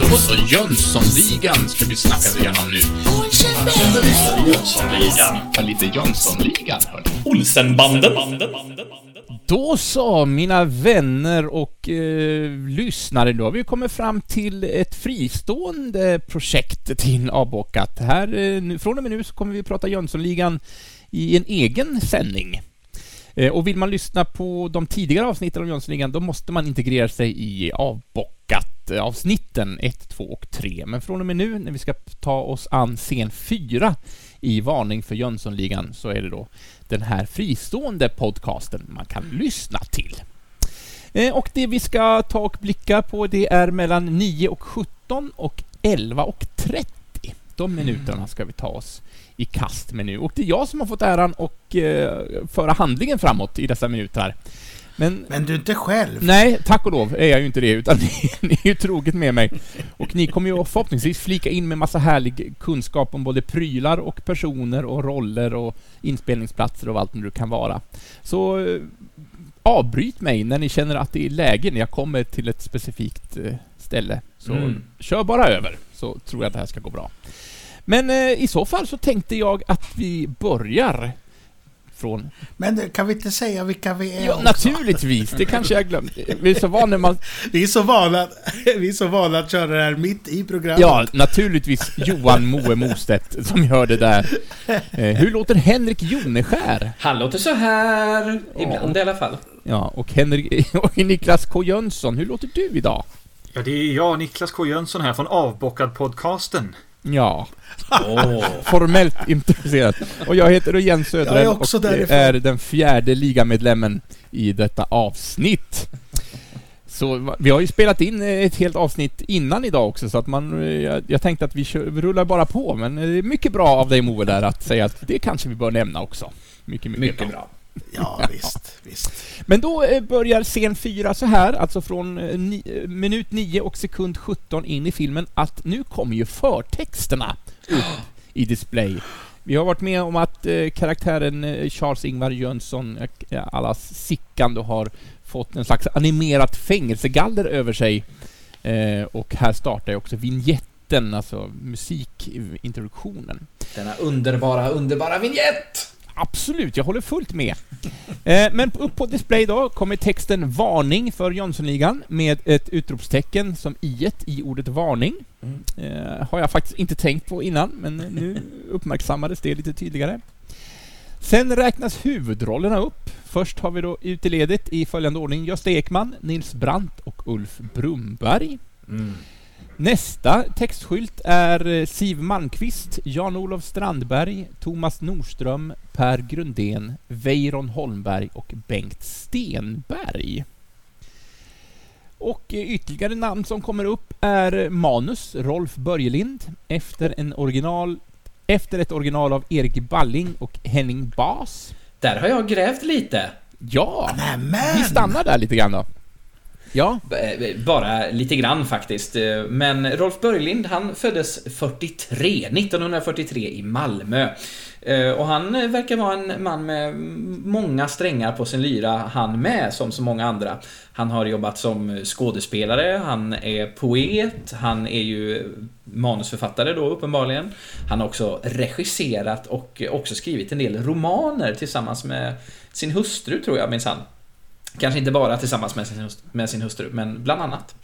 Då så, Jönssonligan ska vi snacka igenom nu. Jönssonligan. Lite Jönssonligan, hörni. Olsenbanden. Då så, mina vänner och eh, lyssnare, då har vi kommit fram till ett fristående projekt till Avbockat. Här, eh, nu, från och med nu så kommer vi prata Jönssonligan i en egen sändning. Eh, och vill man lyssna på de tidigare avsnitten av Jönssonligan, då måste man integrera sig i Avbockat-avsnitten eh, 1, 2 och 3. Men från och med nu, när vi ska ta oss an scen 4 i Varning för Jönssonligan, så är det då den här fristående podcasten man kan lyssna till. Eh, och det vi ska ta och blicka på, det är mellan 9 och 17 och 11 och 30. De minuterna ska vi ta oss i kast med nu. Och det är jag som har fått äran att eh, föra handlingen framåt i dessa minuter. Men Men du är inte själv. Nej, tack och lov är jag ju inte det, utan ni, ni är ju troget med mig. Och ni kommer ju förhoppningsvis flika in med massa härlig kunskap om både prylar och personer och roller och inspelningsplatser och allt nu det kan vara. Så eh, avbryt mig när ni känner att det är läge, när jag kommer till ett specifikt eh, ställe. Så Mm. kör bara över, så tror jag att det här ska gå bra. Men eh, i så fall så tänkte jag att vi börjar från Men du, kan vi inte säga vilka vi är Ja, också? naturligtvis. Det kanske jag glömt. Vi är så vana man... Vi är så vana, vi är så vana att köra det här mitt i programmet. Ja, naturligtvis Johan Moe Mostedt som gör det där. Eh, hur låter Henrik Joneskär? Han låter så här ibland i alla fall. Ja, och, Henrik, och Niklas K Jönsson, hur låter du idag? Ja, det är jag, Niklas K Jönsson här från Avbockad-podcasten. Ja, Åh. formellt intresserad. Och jag heter Jens Jag är Söderell också och därifrån. är den fjärde ligamedlemmen i detta avsnitt. Så vi har ju spelat in ett helt avsnitt innan idag också, så att man... eh, Jag, jag tänkte att vi, kör, vi rullar bara på, men eh, det är mycket bra av dig Moe där att säga att det kanske vi bör nämna också. Mycket, mycket, Mycket bra. bra. Ja, visst, visst. Men då eh, börjar scen 4 så här, alltså från eh, ni, eh, minut 9 och sekund 17 in i filmen, att nu kommer ju förtexterna upp i display. Vi har varit med om att eh, karaktären Charles-Ingvar Jönsson, eh, allas Sickan, då har fått en slags animerat fängelsegaller över sig. Eh, och här startar ju också vignetten, alltså musikintroduktionen. Denna underbara, underbara vignett! Absolut, jag håller fullt med. Eh, men upp på display då kommer texten Varning för Jönssonligan med ett utropstecken som i i ordet varning. Mm. Eh, har jag faktiskt inte tänkt på innan, men nu uppmärksammades det lite tydligare. Sen räknas huvudrollerna upp. Först har vi då ut i ledet i följande ordning Gösta Ekman, Nils Brandt och Ulf Brumberg. Mm. Nästa textskylt är eh, Siv Malmqvist, Jan-Olof Strandberg, Thomas Norström, Per Grundén, Weiron Holmberg och Bengt Stenberg. Och eh, ytterligare namn som kommer upp är manus Rolf Börjelind efter, en original, efter ett original av Erik Balling och Henning Bas. Där har jag grävt lite. Ja, Nämen! vi stannar där lite grann då. Ja, eh, Bara lite grann faktiskt. Eh, men Rolf Börjlind, han föddes 43, 1943 i Malmö. Eh, och han verkar vara en man med många strängar på sin lyra, han med, som så många andra. Han har jobbat som skådespelare, han är poet, han är ju manusförfattare då uppenbarligen. Han har också regisserat och också skrivit en del romaner tillsammans med sin hustru, tror jag minsann. Kanske inte bara tillsammans med sin, hustru, med sin hustru, men bland annat.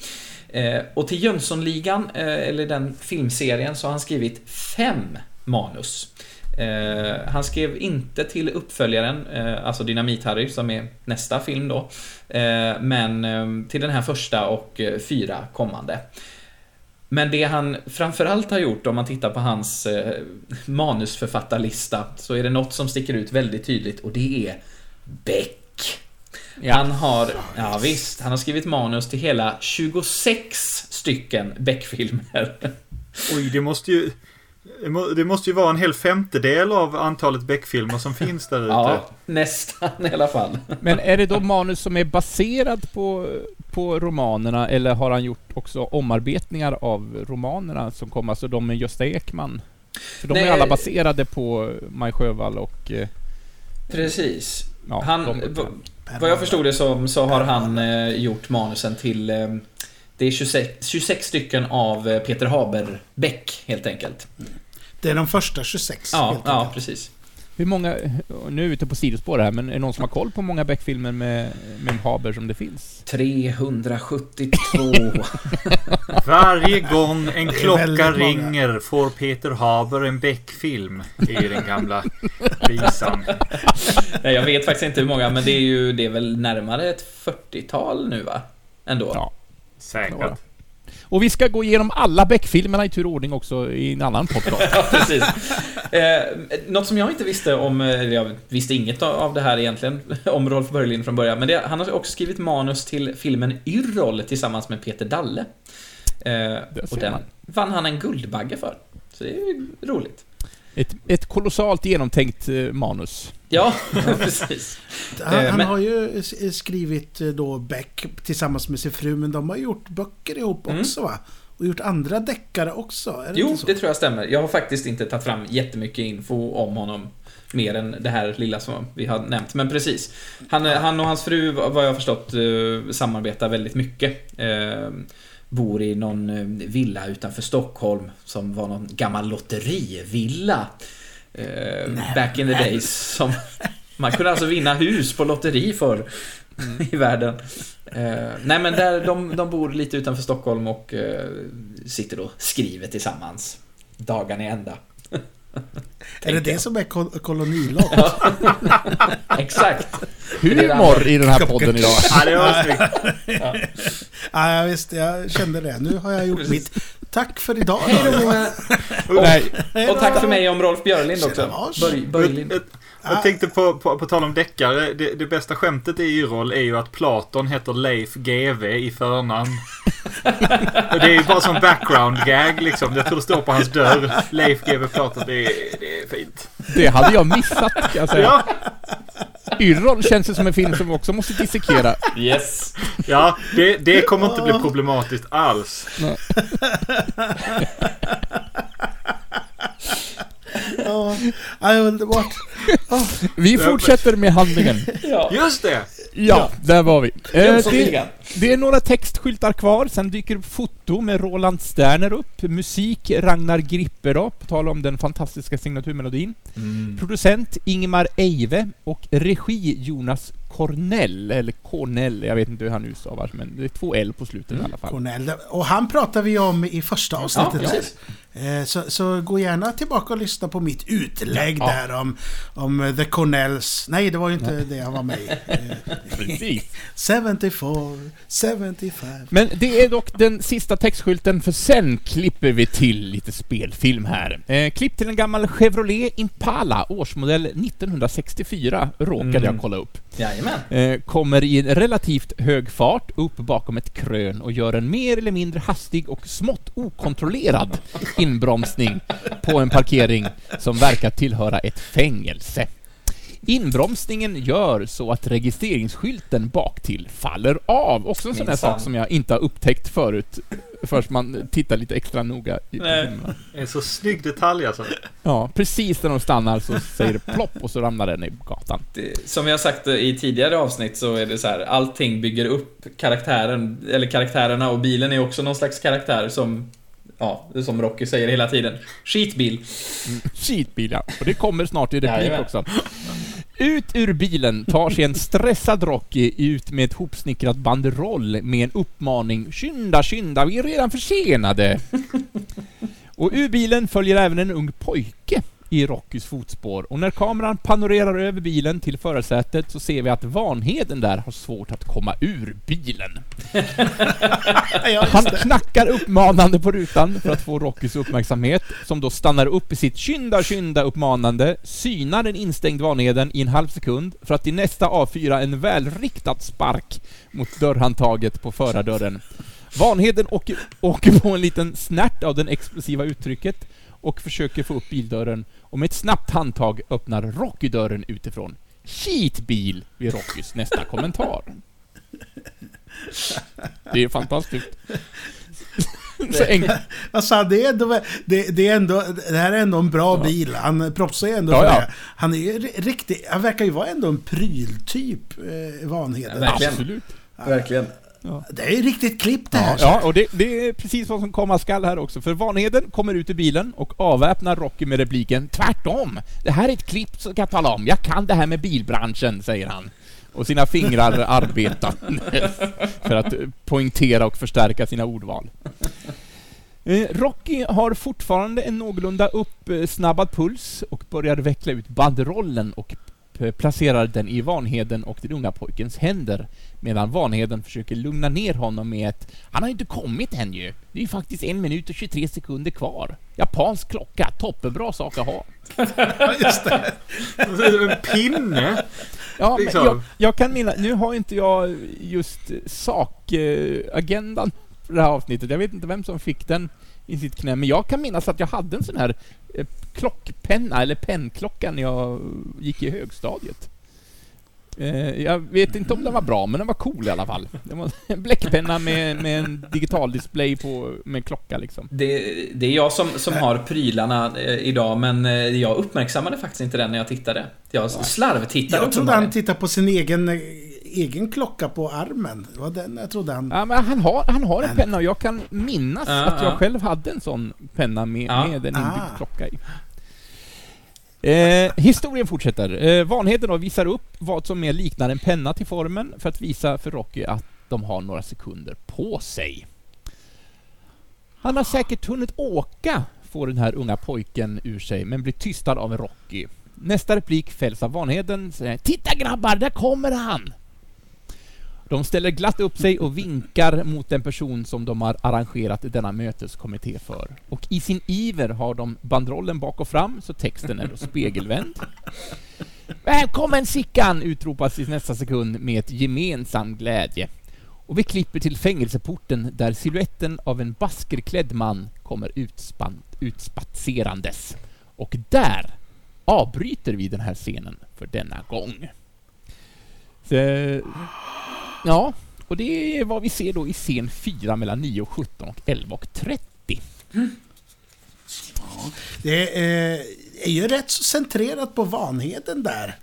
Eh, och till Jönssonligan, eh, eller den filmserien, så har han skrivit fem manus. Eh, han skrev inte till uppföljaren, eh, alltså Dynamit-Harry, som är nästa film då. Eh, men eh, till den här första och eh, fyra kommande. Men det han framförallt har gjort, om man tittar på hans eh, manusförfattarlista, så är det något som sticker ut väldigt tydligt och det är Beck ja. Han har, ja visst, han har skrivit manus till hela 26 stycken Beck-filmer. Oj, det måste ju... det må- Det måste ju vara en hel femtedel av antalet Beck-filmer som finns där ute. Ja, nästan i alla fall. Men är det då manus som är baserad på, på romanerna eller har han gjort också omarbetningar av romanerna som kommer, alltså de med Gösta Ekman? För de Nej. är alla baserade på Maj Sjöwall och... eh, Precis. Ja, Han, vad jag förstod det som så har han eh, gjort manusen till eh, det är 26, 26 stycken av eh, Peter Haber-Beck helt enkelt. Det är de första 26. Ja, ja precis. Hur många, nu är vi ute på sidospår här, men är det någon som har koll på hur många Beck-filmer med, med Haber som det finns? 372. Varje gång en klocka många. ringer får Peter Haber en Beck-film. Är den gamla visan. Nej, jag vet faktiskt inte hur många, men det är ju det är väl närmare ett 40-tal nu va? Ändå. Ja. Säkert. Och vi ska gå igenom alla Beck-filmerna i tur och ordning också i en annan podcast. Ja, precis. Eh, något som jag inte visste om, eller jag visste inget av- det här egentligen, om Rolf Börjlind från början, men det, han har också skrivit manus till filmen Yrrol tillsammans med Peter Dalle. Eh, och den man. vann han en Guldbagge för. Så det är ju roligt. Ett, ett kolossalt genomtänkt eh, manus. Ja, precis. Han, Eh, han men- har ju s- skrivit eh, då Beck tillsammans med sin fru, men de har gjort böcker ihop Mm. också va? Och gjort andra deckare också, är det Jo, inte så? det tror jag stämmer. Jag har faktiskt inte tagit fram jättemycket info om honom. Mer än det här lilla som vi har nämnt. Men precis. Han, han och hans fru, vad jag har förstått, eh, samarbetar väldigt mycket. Bor i någon eh, villa utanför Stockholm som var någon gammal lotterivilla. Eh, Back in the days. Som, man kunde alltså vinna hus på lotteri för i världen. Eh, nej men där, de, de bor lite utanför Stockholm och eh, sitter och skriver tillsammans. Dagarna i ända. Är det det som är kol kolonilott? Exakt. Humor i den här podden idag. Ja, det var snyggt. Ja, visst, jag kände det. Nu har jag gjort mitt. Tack för idag. Nej, Och tack för mig om Rolf Björlind också. Börj, Börjlind. Jag, jag tänkte på, på, på tal om deckare. Det, det bästa skämtet i Yrrol är ju att Platon heter Leif GV i förnamn. Och det är ju bara som background gag liksom. Jag tror det står på hans dörr. Leif GW Platon. Det är, det är fint. det hade jag missat kan jag säga. Ja, Yrrol känns ju som en film som också måste dissekera. Yes. ja det, det kommer inte bli problematiskt alls. Ja, ja, underbart. Vi fortsätter med handlingen. Ja. Just det! Ja, där var vi. Eh, det. Det är några textskyltar kvar, sen dyker foto med Roland Sterner upp, musik Ragnar Grippe då, på tal om den fantastiska signaturmelodin. Producent Ingmar Eive och regi Jonas Cornell, eller Cornell, jag vet inte hur han utstavar, men det är två L på slutet i alla fall. Cornell. Och han pratar vi om i första Ja, avsnittet. precis. Eh, så, så gå gärna tillbaka och lyssna på mitt utlägg Ja. där om, om eh, The Cornells. Nej, det var ju inte det jag var med i. Eh, Precis. 74, 75. Men det är dock den sista textskylten, för sen klipper vi till lite spelfilm här. Eh, klipp till en gammal Chevrolet Impala, årsmodell 1964, råkade jag kolla upp. Jajamän. Eh, kommer i en relativt hög fart upp bakom ett krön och gör en mer eller mindre hastig och smått okontrollerad inbromsning på en parkering som verkar tillhöra ett fängelse. Inbromsningen gör så att registreringsskylten baktill faller av. Också en sån där sak som jag inte har upptäckt förut, först man tittar lite extra noga i Nej. är så snygg detalj alltså. Ja, precis när de stannar så säger det plopp och så ramlar den i gatan. Det, som har sagt i tidigare avsnitt så är det så här, allting bygger upp karaktären, eller karaktärerna och bilen är också någon slags karaktär som, ja, som Rocky säger hela tiden. Skitbil. Skitbil ja. Och det kommer snart i replik också. Ut ur bilen tar sig en stressad Rocky ut med ett hopsnickrat banderoll med en uppmaning Skynda, skynda, vi är redan försenade. Och ur bilen följer även en ung pojke i Rockys fotspår och när kameran panorerar över bilen till förarsätet så ser vi att Vanheden där har svårt att komma ur bilen. Han knackar uppmanande på rutan för att få Rockys uppmärksamhet, som då stannar upp i sitt skynda, skynda uppmanande, synar den instängd Vanheden i en halv sekund för att i nästa avfyra en välriktad spark mot dörrhandtaget på förardörren. Vanheden åker, åker på en liten snärt av det explosiva uttrycket och försöker få upp bildörren och med ett snabbt handtag öppnar Rocky dörren utifrån. Skitbil, blir Rockys nästa kommentar. Det är fantastiskt. Så enkelt. Alltså, det, är ändå, det, det, är ändå, det här är ändå en bra bil. Han propsar ju ändå Ja, för ja. det. Han är ju ri- riktigt... Han verkar ju vara ändå en pryltyp, eh, Vanheden. Ja, verkligen. Absolut. Verkligen. Det är riktigt klipp det Ja, här. ja, och det, det är precis vad som komma skall här också. För Vanheden kommer ut ur bilen och avväpnar Rocky med repliken Tvärtom! Det här är ett klipp som jag tala om. Jag kan det här med bilbranschen, säger han. Och sina fingrar arbetar för att poängtera och förstärka sina ordval. Eh, Rocky har fortfarande en någorlunda uppsnabbad puls och börjar veckla ut bandrollen och placerar den i Vanheden och den unga pojkens händer medan Vanheden försöker lugna ner honom med ett Han har ju inte kommit än ju. Det är ju faktiskt en minut och 23 sekunder kvar. Japansk klocka, toppenbra sak att ha. Just det. En pinne. Ja, men Liksom. jag, jag kan minna, nu har inte jag just sakagendan för det här avsnittet. Jag vet inte vem som fick den i sitt knä, men jag kan minnas att jag hade en sån här eh, klockpenna, eller pennklocka, när jag gick i högstadiet. Eh, jag vet inte om den var bra, men den var cool i alla fall. Det var en bläckpenna med, med en digital display på, med klocka liksom. Det, det är jag som, som har prylarna eh, idag, men jag uppmärksammade faktiskt inte den när jag tittade. Jag slarvtittade Jag trodde han tittade på sin egen, egen klocka på armen. Det var den jag trodde han... Ja, men han har, han har en penna och jag kan minnas Ja, att jag ja. själv hade en sån penna med, Ja. med en inbyggd Ah. klocka i. Eh, historien fortsätter. Eh, Vanheden då visar upp vad som mer liknar en penna till formen för att visa för Rocky att de har några sekunder på sig. Han har säkert hunnit åka, får den här unga pojken ur sig, men blir tystad av Rocky. Nästa replik fälls av Vanheden. Titta grabbar, där kommer han! De ställer glatt upp sig och vinkar mot den person som de har arrangerat denna möteskommitté för. Och i sin iver har de bandrollen bak och fram, så texten är då spegelvänd. Välkommen Sickan! utropas i nästa sekund med ett gemensam glädje. Och vi klipper till fängelseporten där siluetten av en baskerklädd man kommer utspan- utspatserandes. Och där avbryter vi den här scenen för denna gång. Så, Ja, och det är vad vi ser då i scen 4 mellan 9 och 17 och 11 och 30. Det är, är ju rätt så centrerat på Vanheden där.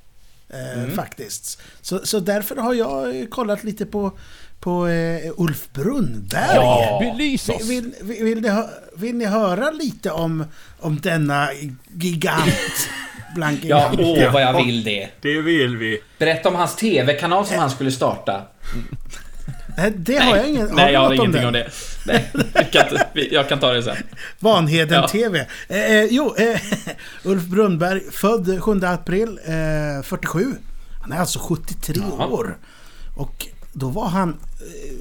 Eh, Faktiskt. Så, så därför har jag eh, kollat lite på, på eh, Ulf Brunnberg. Ja, belys oss! Vill, vill, vill, ni vill ni höra lite om, om denna gigant? Blank Ja, gigant? åh vad jag vill det. Det vill vi. Berätta om hans TV-kanal som han skulle starta. Nej, det har jag ingen Nej, jag har om ingenting den? om det. Nej, jag kan, jag kan ta det sen. Vanheden Ja. TV. Eh, eh, jo, eh, Ulf Brunnberg, född 7 april eh, 47. Han är alltså 73 Ja. år. Och då var han eh,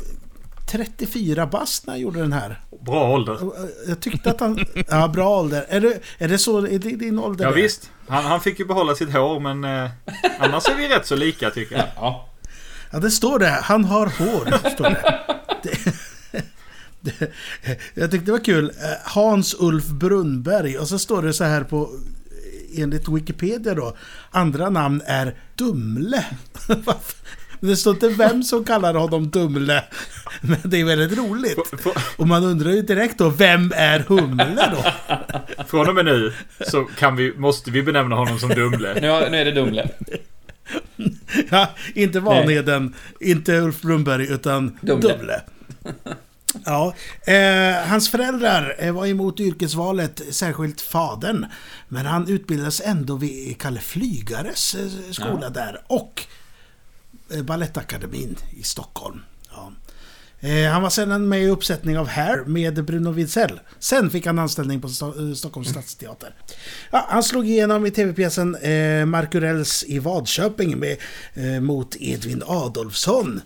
34 bast när han gjorde den här. Bra ålder. Eh, Jag tyckte att han... Ja, bra ålder. Är det, är det så? Är det din ålder? Ja, visst. Han, han fick ju behålla sitt hår men eh, annars är vi rätt så lika tycker jag. Ja. Ja, det står det. Han har hår, står det. det, det jag tyckte det var kul. Eh, Hans Ulf Brunnberg. Och så står det så här på... Enligt Wikipedia då. Andra namn är Dumle. Men det står inte vem som kallar honom Dumle. Men det är väldigt roligt. Och man undrar ju direkt då, vem är Humle då? Från och med nu så kan vi, måste vi benämna honom som Dumle. Nu, nu är det Dumle. Ja, inte Vanheden, inte Ulf Brunnberg, utan Dumle. Dumle. Ja, eh, hans föräldrar eh, var emot yrkesvalet, särskilt fadern. Men han utbildades ändå vid Kalle Flygares eh, skola där och eh, Balettakademin i Stockholm. Eh, han var sedan med i uppsättning av Hair med Bruno Widsell. Sen fick han anställning på Sto- eh, Stockholms stadsteater. Ja, han slog igenom i tv-pjäsen eh, Markurells i Vadköping med, eh, mot Edvin Adolfsson.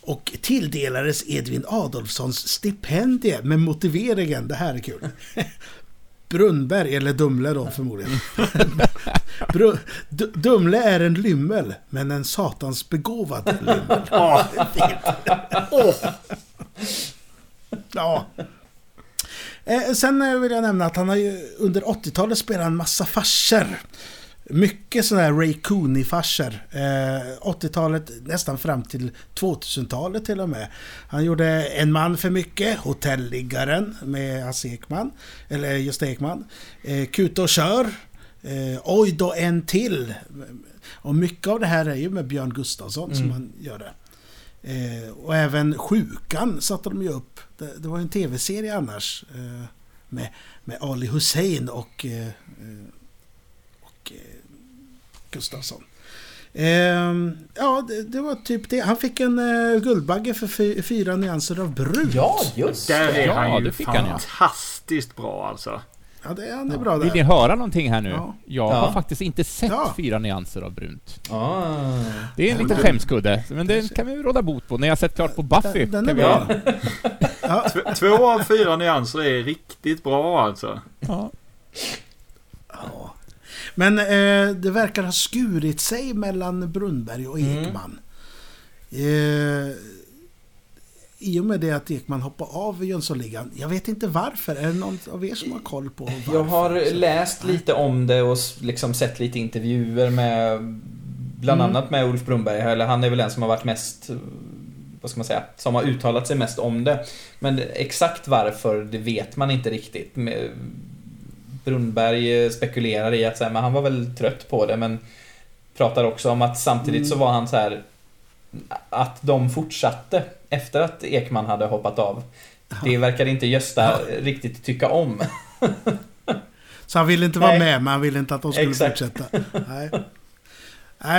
Och tilldelades Edvin Adolfssons stipendie med motiveringen, det här är kul. Brunnberg, eller Dumle då förmodligen. Bru, D- Dumle är en lymmel, men en satans begåvad lymmel. Ja, Ja. Eh, sen eh, vill jag nämna att han har ju under 80-talet spelat en massa farser. mycket sådana här Ray Cooney-farsor. Eh, 80-talet nästan fram till 2000-talet till och med. Han gjorde En man för mycket, Hotelliggaren med Hasse Ekman. Eller Gösta Ekman. Eh, Kuta och kör. Eh, Oj då en till. Och mycket av det här är ju med Björn Gustafsson som han gör det. Eh, och även Sjukan satte de ju upp. Det, det var en tv-serie annars. Eh, med, med Ali Hussein och, eh, eh, och eh, Gustafsson. Ehm, ja, det, det var typ det. Han fick en eh, Guldbagge för fy, fyra nyanser av brunt. Ja, just Där är Ja, han ju det fick han, ja. fantastiskt bra alltså. Ja, det, han är bra Vill ni där. höra någonting här nu? Ja. Jag Ja. har faktiskt inte sett Ja. fyra nyanser av brunt. Ah. Det är en liten skämskudde, men det kan vi råda bot på. När jag sett klart på Buffy. Den, den är kan vi- bra. Ja, Tv- Två av fyra nyanser är riktigt bra alltså. Ja. Ja. Men eh, det verkar ha skurit sig mellan Brunnberg och Mm. Ekman. Eh, I och med det att Ekman hoppade av Jönssonligan. Jag vet inte varför. Är det någon av er som har koll på varför? Jag har läst lite om det och liksom sett lite intervjuer med Bland Mm. annat med Ulf Brunberg, eller han är väl den som har varit mest Vad ska man säga? Som har uttalat sig mest om det. Men exakt varför, det vet man inte riktigt. Brunnberg spekulerar i att så här, men han var väl trött på det men Pratar också om att samtidigt så Mm. var han så här Att de fortsatte efter att Ekman hade hoppat av. Det verkar inte Gösta riktigt tycka om. Så han ville inte vara Nej. med, men han ville inte att de skulle Exakt. fortsätta. Nej.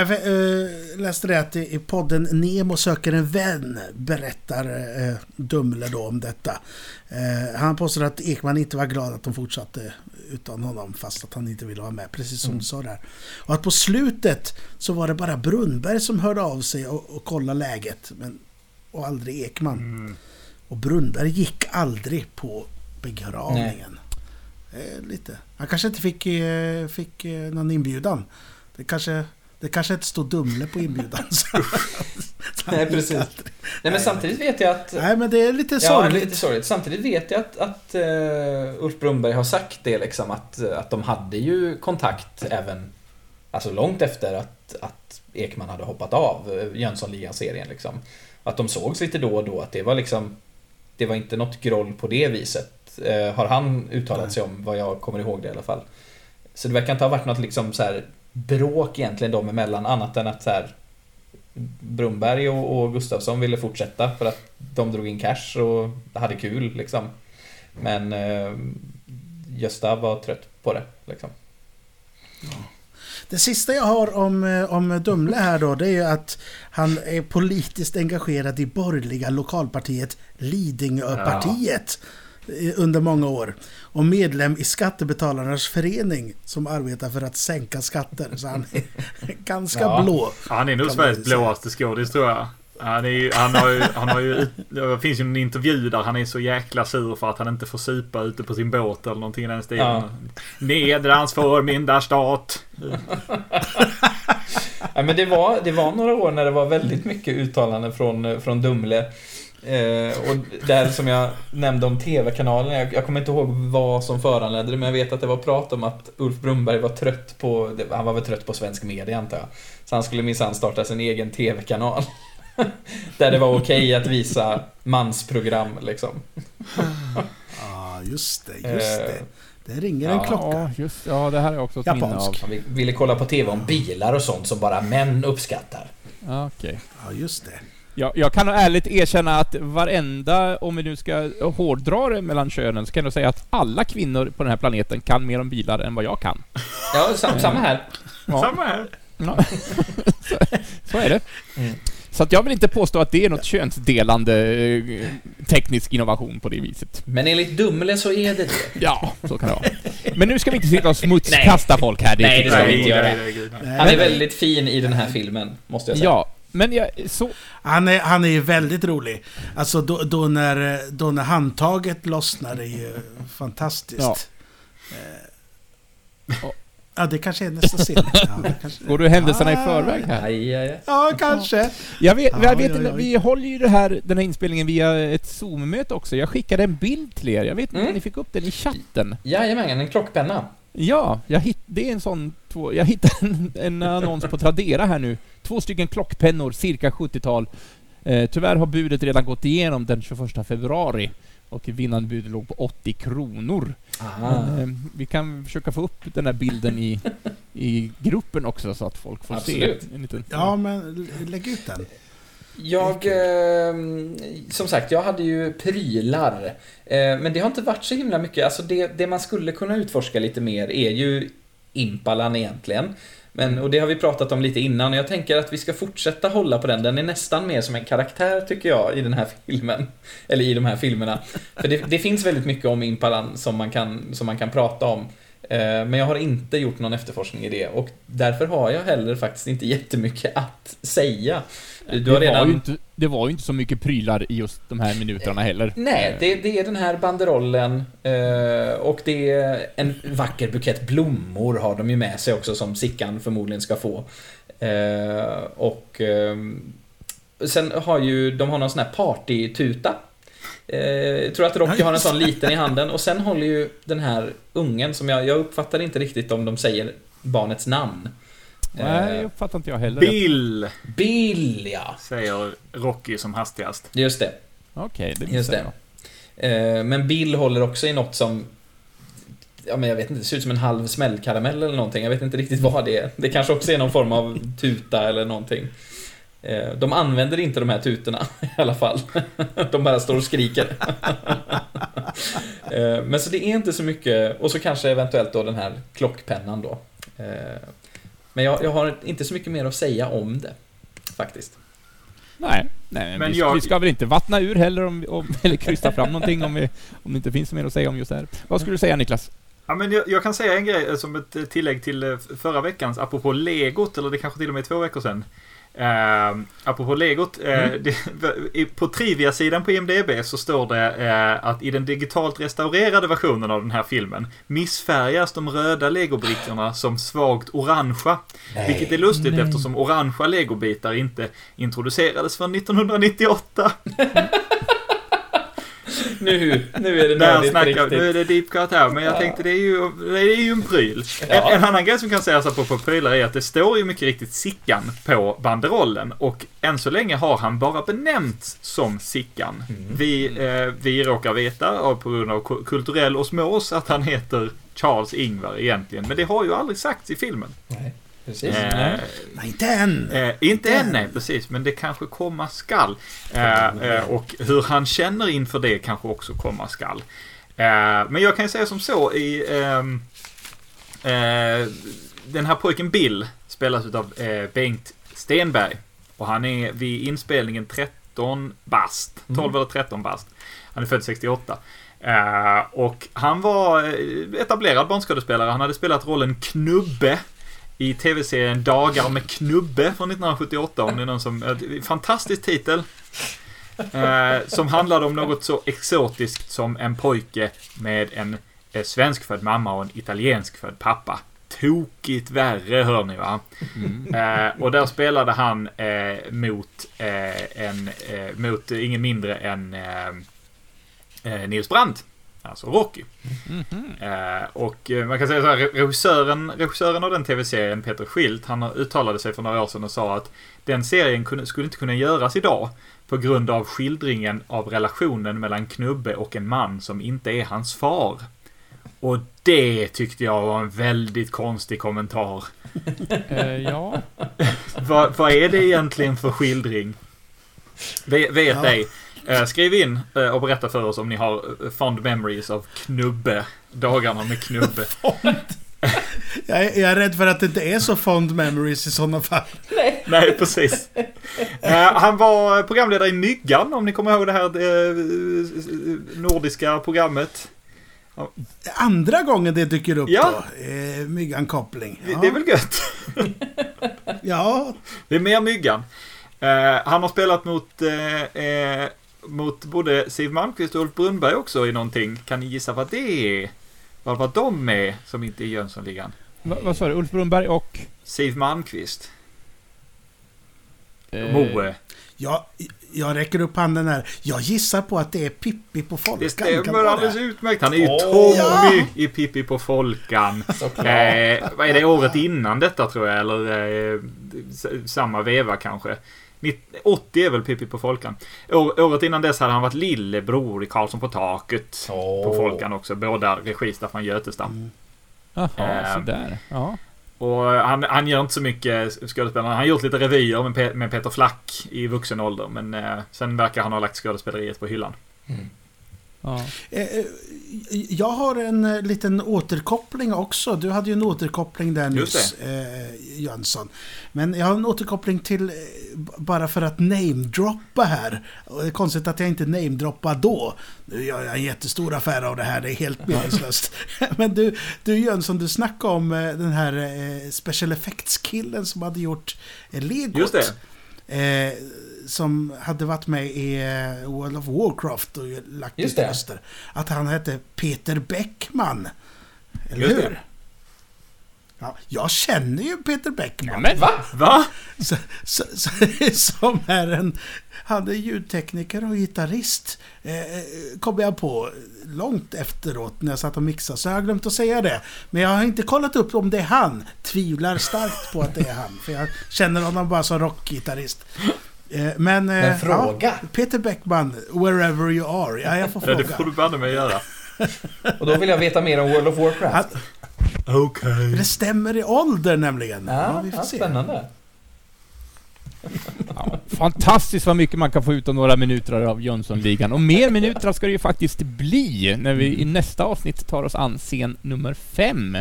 För, eh, läste det att i i podden Nemo söker en vän berättar eh, Dumle då om detta. Eh, han påstår att Ekman inte var glad att de fortsatte utan honom fast att han inte ville vara med, precis som Mm. du sa där. Och att på slutet så var det bara Brunnberg som hörde av sig och, och kollade läget. Men, och aldrig Ekman. Mm. Och Brunnberg gick aldrig på begravningen. Eh, lite. Han kanske inte fick, eh, fick eh, någon inbjudan. Det kanske, det kanske inte stod Dumle på inbjudan. Så- så han Nej, precis. aldrig. Nej men samtidigt vet jag att Nej, men det är lite Ja, sorgligt. lite sorgligt. Samtidigt vet jag att, att uh, Ulf Brunberg har sagt det liksom att, eh, att de hade ju kontakt även Alltså långt efter att, att Ekman hade hoppat av uh, Jönssonligan-serien liksom. Att de sågs lite då och då, att det var liksom Det var inte något groll på det viset. eh, har han uttalat Nej. sig om, vad jag kommer ihåg det i alla fall. Så det verkar inte ha varit något liksom så här bråk egentligen dem emellan, annat än att så här Brunberg och, och Gustafsson ville fortsätta för att de drog in cash och hade kul liksom. Men eh, Gösta var trött på det liksom. Det sista jag har om, eh, om Dumle här då, det är ju att han är politiskt engagerad i borgerliga lokalpartiet Lidingöpartiet eh, under många år. Och medlem i Skattebetalarnas förening som arbetar för att sänka skatter. Så han är ganska Ja. blå. Han är nog Sveriges blåaste skådis tror jag. Han, är ju, han har ju, han har ju, det finns ju en intervju där han är så jäkla sur för att han inte får supa ute på sin båt eller någonting i den stilen. Ja. Nedrans förmyndarstat. Ja, men det, var, det var några år när det var väldigt mycket uttalanden från, från Dumle. Eh, och där som jag nämnde om TV-kanalen, jag, jag kommer inte ihåg vad som föranledde det, men jag vet att det var prat om att Ulf Brunberg var trött på, han var väl trött på svensk media antar jag. Så han skulle minsann starta sin egen TV-kanal. där det var okej att visa mansprogram liksom. Ja, just det, just det. Eh, Det ringer en ja, klocka. Ja, just Ja, det här är också ett minne av. Japansk. Han ville kolla på TV om bilar och sånt som bara män uppskattar. Ja, Okej. Ja, just det. Jag, jag kan nog ärligt erkänna att varenda, om vi nu ska hårdra det mellan könen, så kan jag säga att alla kvinnor på den här planeten kan mer om bilar än vad jag kan. Ja, sam, samma här. Ja. Samma här. Ja. så, så är det. Mm. Så att jag vill inte påstå att det är något könsdelande eh, teknisk innovation på det viset. Men enligt Dumle så är det det. Ja, så kan det vara. Men nu ska vi inte sitta och smutskasta folk här. Nej, det ska vi inte göra. Han är väldigt fin i den här filmen, måste jag säga. Ja, men jag, så... Han är, han är ju väldigt rolig. Alltså då, då, när, då när handtaget lossnar är ju fantastiskt. Ja. Eh, ja, det kanske är nästa scen. Ja, kanske, Går du händelserna i Ah. förväg här? Aj, aj, aj. ja kanske. Jag vet, Ja, jag vet oj. vi håller ju det här, den här inspelningen via ett Zoom-möte också. Jag skickade en bild till er. Jag vet inte Mm. om ni fick upp den i chatten. Jajamän, en klockpenna. Ja, jag hitt, det är en sån... Två, jag hittade en, en annons på Tradera här nu. Två stycken klockpennor, cirka 70-tal. Eh, tyvärr har budet redan gått igenom den 21 februari. Och vinnande budet låg på 80 kronor. Men, eh, vi kan försöka få upp den här bilden i, i gruppen också så att folk får Absolut. se. En liten, Ja, men lägg ut den. Jag, eh, som sagt, jag hade ju prylar. Eh, men det har inte varit så himla mycket. Alltså det, det man skulle kunna utforska lite mer är ju Impalan egentligen. Men, och det har vi pratat om lite innan och jag tänker att vi ska fortsätta hålla på den. Den är nästan mer som en karaktär tycker jag i den här filmen. Eller i de här filmerna. För det, det finns väldigt mycket om Impalan som man kan, som man kan prata om. Eh, Men jag har inte gjort någon efterforskning i det och därför har jag heller faktiskt inte jättemycket att säga. Du det, har var redan... ju inte, det var ju inte så mycket prylar i just de här minuterna heller. Nej, det, det är den här banderollen eh, och det är en vacker bukett blommor har de ju med sig också som Sickan förmodligen ska få. Eh, och eh, sen har ju, de har någon sån här partytuta. Eh, jag tror att Rocky har en sån liten i handen och sen håller ju den här ungen som jag, jag uppfattar inte riktigt om de säger barnets namn. Nej, Eh, uppfattar inte jag heller. Bill, Bill ja, säger Rocky som hastigast. just det. Okej, det Just det. jag. Eh, Men Bill håller också i något som Ja men jag vet inte, det ser ut som en halv smällkaramell eller någonting. Jag vet inte riktigt vad det är. Det kanske också är någon form av tuta eller någonting. Eh, De använder inte de här tutorna i alla fall. De bara står och skriker. Men så det är inte så mycket, och så kanske eventuellt då den här klockpennan då. Men jag, jag har inte så mycket mer att säga om det. Faktiskt. Nej, nej men Men vi, jag- vi ska väl inte vattna ur heller om, om, eller krysta fram någonting om, vi, om det inte finns mer att säga om just det här. Vad skulle du säga Niklas? Ja, men jag, jag kan säga en grej eh, som ett eh, tillägg till eh, förra veckans, apropå legot, eller det kanske till och med är två veckor sedan. Uh, apropå legot, eh, det, i- på Trivia-sidan på IMDB så står det eh, att i den digitalt restaurerade versionen av den här filmen missfärgas de röda legobrickorna som svagt orangea. Vilket är lustigt eftersom orangea legobitar inte introducerades förrän 1998. Nu, nu är det nördigt på riktigt. nu är det deep cut här, men jag tänkte det är ju, det är ju en pryl. Ja. En, en annan grej som kan sägas apropå prylar är att det står ju mycket riktigt Sickan på banderollen och än så länge har han bara benämnts som Sickan. Mm. Vi, eh, vi råkar veta, av, på grund av ku- kulturell osmos, att han heter Charles Ingvar egentligen, men det har ju aldrig sagts i filmen. Nej, precis. Eh, Nej. Inte än. Eh, inte än, nej, precis. Men det kanske komma skall. Eh, eh, och hur han känner inför det kanske också komma skall. Eh, men jag kan ju säga som så i... ehm, eh, den här pojken Bill spelas av eh, Bengt Stenberg. Och han är vid inspelningen 13 bast. 12 eller 13 bast. Han är född 68. Eh, och han var etablerad barnskådespelare. Han hade spelat rollen Knubbe i tv-serien Dagar med Knubbe från 1978. Om det är någon som... Fantastisk titel. Eh, som handlade om något så exotiskt som en pojke med en eh, svenskfödd mamma och en italienskfödd pappa. Tokigt värre, hör ni va? Eh, och där spelade han eh, mot eh, en... Eh, mot ingen mindre än eh, Nils Brandt. Alltså Rocky. Eh, och eh, man kan säga så här, regissören, regissören av den tv-serien, Peter Schilt, han uttalade sig för några år sedan och sa att den serien kunde, skulle inte kunna göras idag på grund av skildringen av relationen mellan Knubbe och en man som inte är hans far. Och det tyckte jag var en väldigt konstig kommentar. Eh, ja. Vad, vad är det egentligen för skildring? Vet, vet Ja. ej. Eh, skriv in eh, och berätta för oss om ni har eh, fond memories av Knubbe. Dagarna med Knubbe. Jag är, jag är rädd för att det inte är så fond memories i sådana fall. Nej, precis. Eh, han var programledare i Myggan, om ni kommer ihåg det här nordiska programmet. Andra gången det dyker upp Ja. då. Eh, Myggan-koppling. Det- Ja. Det är väl gött? ja, Det är mer Myggan. Eh, han har spelat mot, eh, mot både Siw Malmkvist och Ulf Brunnberg också i någonting. Kan ni gissa vad det är? Vad var de med som inte är Jönssonligan? Va, vad sa du? Ulf Brunnberg och... Siw Malmkvist. Eh, Moe. Jag, jag räcker upp handen här. Jag gissar på att det är Pippi på Folkan. Det stämmer alldeles det? utmärkt. Han är ju Åh. Tommy Ja. i Pippi på Folkan. Eh, vad är det året innan detta tror jag? Eller eh, samma veva kanske. Nitt- 80 är väl Pippi på Folkan. År, året innan dess hade han varit lillebror i Karlsson på taket. På Åh. Folkan också. Båda regi Staffan Götestam. Jaha, Eh, sådär. Ja. Och han, han gör inte så mycket skådespelare. Han har gjort lite revyer med, Pe- med Peter Flack i vuxen ålder. Men eh, sen verkar han ha lagt skådespeleriet på hyllan. Ja. Eh, eh, Jag har en eh, liten återkoppling också. Du hade ju en återkoppling där nyss, eh, Jönsson. Men jag har en återkoppling till, bara för att namedroppa här. Det är konstigt att jag inte namedroppar då. Nu gör jag en jättestor affär av det här, det är helt meningslöst. Men du, du Jönsson, du snackade om den här special effects-killen som hade gjort Legot. Just det. Eh, som hade varit med i eh, World of Warcraft och lagt Just ut det. röster. Att han hette Peter Bäckman. Eller Just det. hur? Ja, jag känner ju Peter Bäckman. Men, Va? Va? Så, så, så, som är en... Han är ljudtekniker och gitarrist. Eh, kom jag på långt efteråt när jag satt och mixade. Så jag har glömt att säga det. Men jag har inte kollat upp om det är han. Tvivlar starkt på att det är han. För jag känner honom bara som rockgitarrist. Eh, men... eh, Men fråga. Ja, Peter Bäckman, wherever you are. Ja, jag får Ja, fråga. det får du banne mig göra. Och då vill jag veta mer om World of Warcraft. Okej. det stämmer i ålder nämligen. Ja, vi får ja, se. spännande. Ja, fantastiskt vad mycket man kan få ut av några minuter av Jönssonligan. Och mer minuter ska det ju faktiskt bli när vi i nästa avsnitt tar oss an scen nummer fem.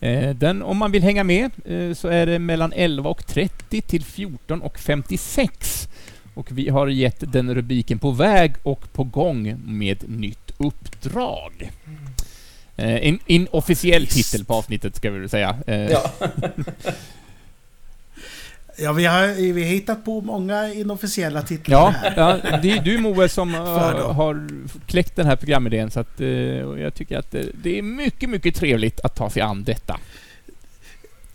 Eh, Den, om man vill hänga med, eh, så är det mellan 11.30 till 14.56. Och vi har gett den rubriken På väg och på gång med nytt uppdrag. Eh, En inofficiell Visst. titel på avsnittet ska vi väl säga. Eh, Ja. Ja, vi har, vi har hittat på många inofficiella titlar Ja, här. ja, det är du Moe som dem. har kläckt den här programidén så att och jag tycker att det, det är mycket, mycket trevligt att ta sig an detta.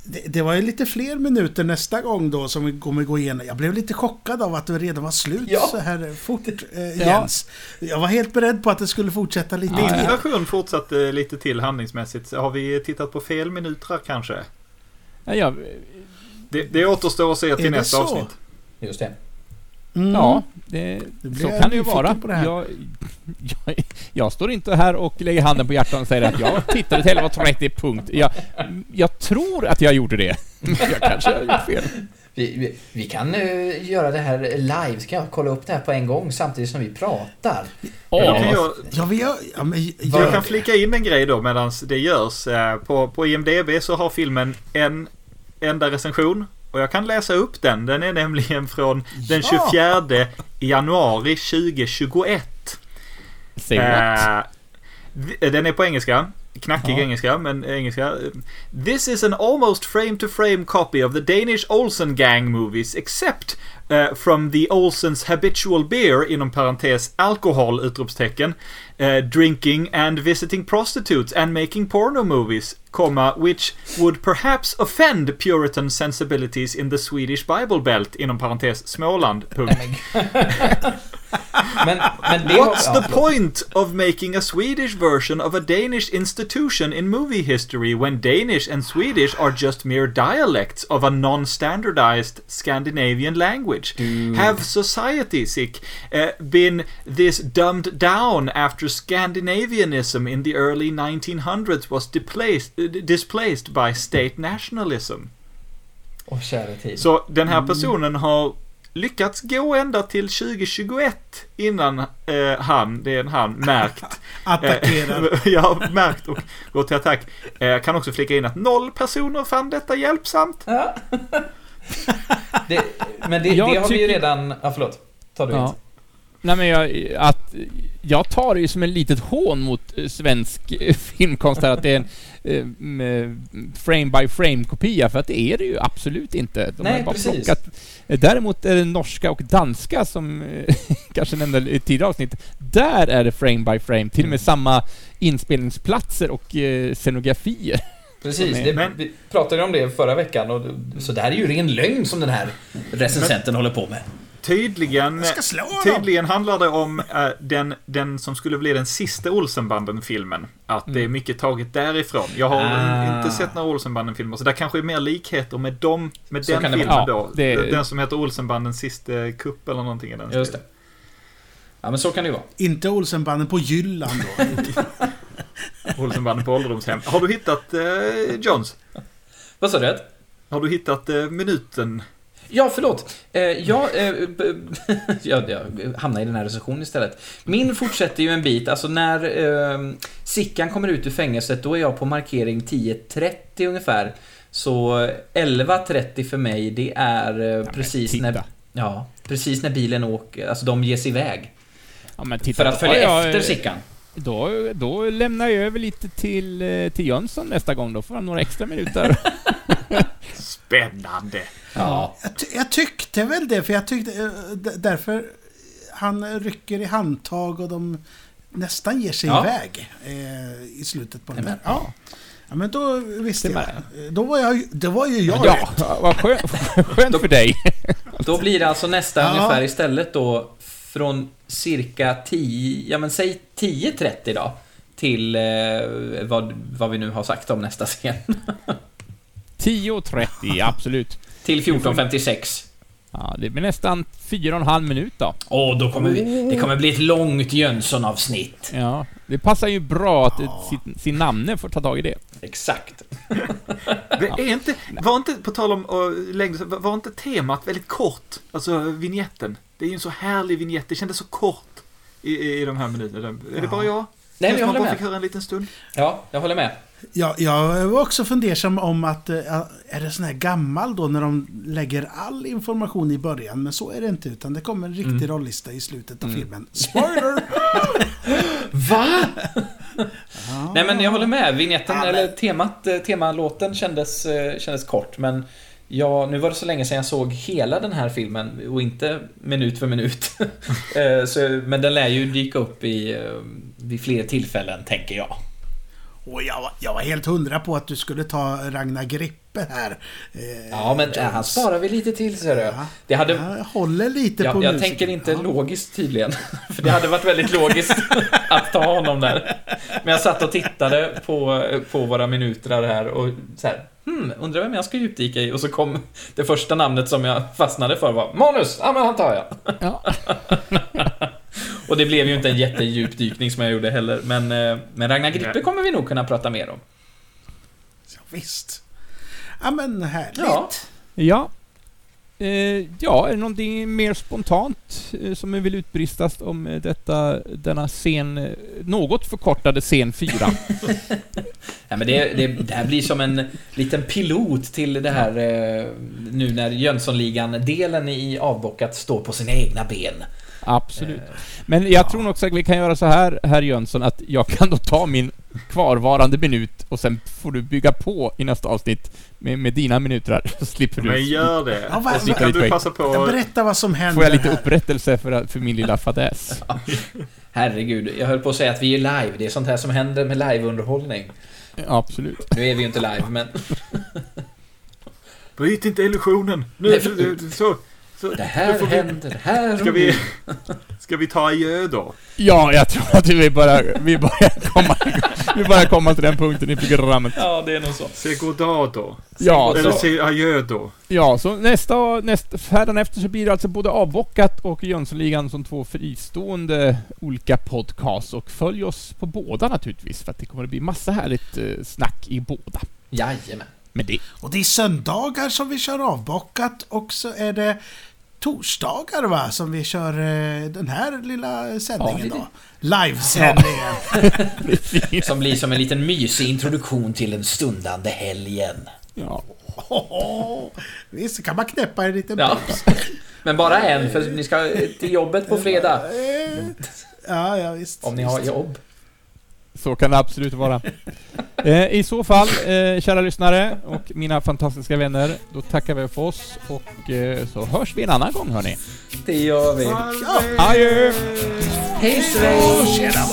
Det, det var ju lite fler minuter nästa gång då som vi kommer gå igenom. Jag blev lite chockad av att det redan var slut Ja. så här fort, eh, Jens. Jag var helt beredd på att det skulle fortsätta lite Ja, Min till. version fortsatte lite till handlingsmässigt. Har vi tittat på fel minuter kanske? Ja, ja, Det, det återstår att se till Är det nästa så? avsnitt. Just det. Mm. ja det, Nu blir så jag kan det ju vara. på det här. Jag, jag, jag står inte här och lägger handen på hjärtat och säger att jag tittade till 11.30 punkt. Jag, jag tror att jag gjorde det. Jag kanske har gjort fel. Vi, vi, vi kan eh, göra det här live, så kan jag kolla upp det här på en gång samtidigt som vi pratar. Jag, kan jag, Ja, vi gör, ja, men, jag gör kan det. flika in en grej då medan det görs. Eh, På, på IMDB så har filmen en enda recension. Och jag kan läsa upp den. Den är nämligen från den Ja. 24 januari 2021. say what? Eh, vi- den är på engelska. Knackig Ja. engelska, men engelska. This is an almost frame-to-frame copy of the Danish Olsen gang movies, except uh, from the Olsens habitual beer, inom parentes alkohol, utropstecken, Eh, drinking and visiting prostitutes and making porno movies, comma, which would perhaps offend Puritan sensibilities in the Swedish Bible Belt, inom parentes Småland, punkt. Men, men det What's ja, the förlåt. point of making a Swedish version of a Danish institution in movie history when Danish and Swedish are just mere dialects of a non-standardized Scandinavian language? Have society, sick, uh, been this dumbed down after Scandinavianism in the early 1900s was displaced, uh, displaced by state nationalism? Åh, kära tid. Så den här personen har lyckats gå ända till 2021 innan eh, han, det är en han, märkt. Attackerar. Eh, ja, märkt och gått till attack. Eh, kan också flika in att noll personer fann detta hjälpsamt. Ja. det, men det, Jag det har vi ju tycker- redan... Ja, förlåt. Ta du Ja. inte. Nej men jag, att, jag tar det ju som en litet hån mot eh, svensk eh, filmkonst här, att det är en eh, frame by frame kopia, för att det är det ju absolut inte. De Nej, har bara precis. plockat. Däremot är det norska och danska som kanske nämnde i tidigare avsnitt, där är det frame by frame, till och med samma inspelningsplatser och scenografier. Precis, det, Men- vi pratade om det förra veckan och så det här är ju ren lögn som den här recensenten håller på med. Tydligen, tydligen handlar det om eh, den, den som skulle bli den sista Olsenbanden-filmen. Att det är mycket taget därifrån. Jag har Ah. inte sett några Olsenbanden-filmer, så det kanske är mer likheter med dem, med Så den filmen vara. då. Ja, det- Den som heter Olsenbandens sista kupp eller någonting i den Just det. Ja, men så kan det ju vara. Inte Olsenbanden på Jylland då. Olsenbanden på ålderdomshem. Har du hittat eh, Johns? Vad sa du? Har du hittat eh, minuten? Ja, förlåt. Eh, jag, eh, jag, jag hamnar i den här recensionen istället. Min fortsätter ju en bit, alltså när eh, Sickan kommer ut ur fängelset, då är jag på markering 10.30 ungefär. Så 11.30 för mig, det är eh, precis titta. när... Ja, precis när bilen åker, alltså de ger sig iväg. Ja, titta, För att följa jag, efter Sickan. Då, då lämnar jag över lite till, till Jönsson nästa gång. Då får han några extra minuter. Spännande! Ja. Jag, ty- jag tyckte väl det, för jag tyckte... eh, Därför han rycker i handtag och de nästan ger sig Ja. iväg eh, i slutet på den där. Ja. ja, men då visste Det jag. Då var, jag, då var ju jag ja, vad skönt, skönt för dig. Då blir det alltså nästa Ja. ungefär istället då från cirka 10, ja men säg 10.30 då. Till eh, vad, vad vi nu har sagt om nästa scen. 10.30, absolut. till 14.56. Ja, det blir nästan fyra och en halv minut då. Åh, då kommer vi, det kommer bli ett långt Jönsson-avsnitt. Ja, det passar ju bra att ja. sin, sin namne får ta tag i det. Exakt. Det är inte, var inte, på tal om uh, längd, var inte temat väldigt kort? Alltså vignetten. Det är ju en så härlig vignett. Det kändes så kort i, i, i de här minuterna. Är det bara jag? Nej, men jag man håller bara med. fick höra en liten stund. Ja, jag håller med. Ja, jag var också fundersam om att eh, är det sån här gammal då när de lägger all information i början? Men så är det inte, utan det kommer en riktig rollista i slutet av filmen. Spoiler! Va? Nej men jag håller med. Vignetten, Ja, men- eller temat, eh, temalåten kändes, eh, kändes kort men Ja, nu var det så länge sedan jag såg hela den här filmen och inte minut för minut. Eh, så, men den lär ju dyka upp i, eh, vid fler tillfällen, tänker jag. Och jag, var- jag var helt hundra på att du skulle ta Ragnar Grippe här. eh, Ja, men eh, han Jones. sparar vi lite till, ser du. Ja. Det hade... Jag håller lite på Jag, jag musiken. tänker inte Ja. logiskt tydligen. För det hade varit väldigt logiskt att ta honom där. Men jag satt och tittade på, på våra minuter här och så här, hmm, undrar vem jag ska djupdyka i? Och så kom det första namnet som jag fastnade för var Manus! Ja, men han tar jag. Ja. Och det blev ju inte en jättedjupdykning som jag gjorde heller. Men, eh, men Ragnar Grippe kommer vi nog kunna prata mer om. Ja, visst. Ja, men härligt. Ja. Ja. Eh, ja, är det någonting mer spontant eh, som ni vill utbristas om eh, detta, denna scen, eh, något förkortade scen 4? Ja, men det, det, det här blir som en liten pilot till det här eh, nu när Jönssonligan-delen i avbockat står på sina egna ben. Absolut. Men jag tror nog också att vi kan göra så här, herr Jönsson, att jag kan då ta min kvarvarande minut och sen får du bygga på i nästa avsnitt med, med dina minuter här, så slipper du. Men gör det. Ja, och så kan du passa på Jag att... berätta vad som händer Får jag lite här. upprättelse för, för min lilla fadäs? Herregud, jag höll på att säga att vi är live. Det är sånt här som händer med liveunderhållning. Absolut. Nu är vi ju inte live, men Bryt inte illusionen. Nu, Nej, för- så, så, det här får vi, händer här Ska vi, ska vi ta adjö då? Ja, jag tror att vi börjar, vi börjar komma, vi börjar komma till den punkten i programmet. Ja, det är nog så. Säg goddag då. Ja, Eller så, säg adjö då. ja, så nästa, nästa, efter så blir det alltså både Avbockat och Jönssonligan som två fristående olika podcasts och följ oss på båda naturligtvis för att det kommer att bli massa härligt eh, snack i båda. Jajamän. Men det, Och det är söndagar som vi kör avbockat och så är det torsdagar va, som vi kör eh, den här lilla sändningen Ja, då. Livesändningen. Som blir som en liten mysig introduktion till den stundande helgen. Ja. Visst, så kan man knäppa en liten Ja. puls. Men bara en, för ni ska till jobbet på fredag. Eh, Ja, ja visst. Om ni har jobb. Så kan det absolut vara. Eh, I så fall, eh, kära lyssnare och mina fantastiska vänner, då tackar vi för oss och eh, så hörs vi en annan gång hörni. Det gör vi. Adjö! Hej svej! Tjena!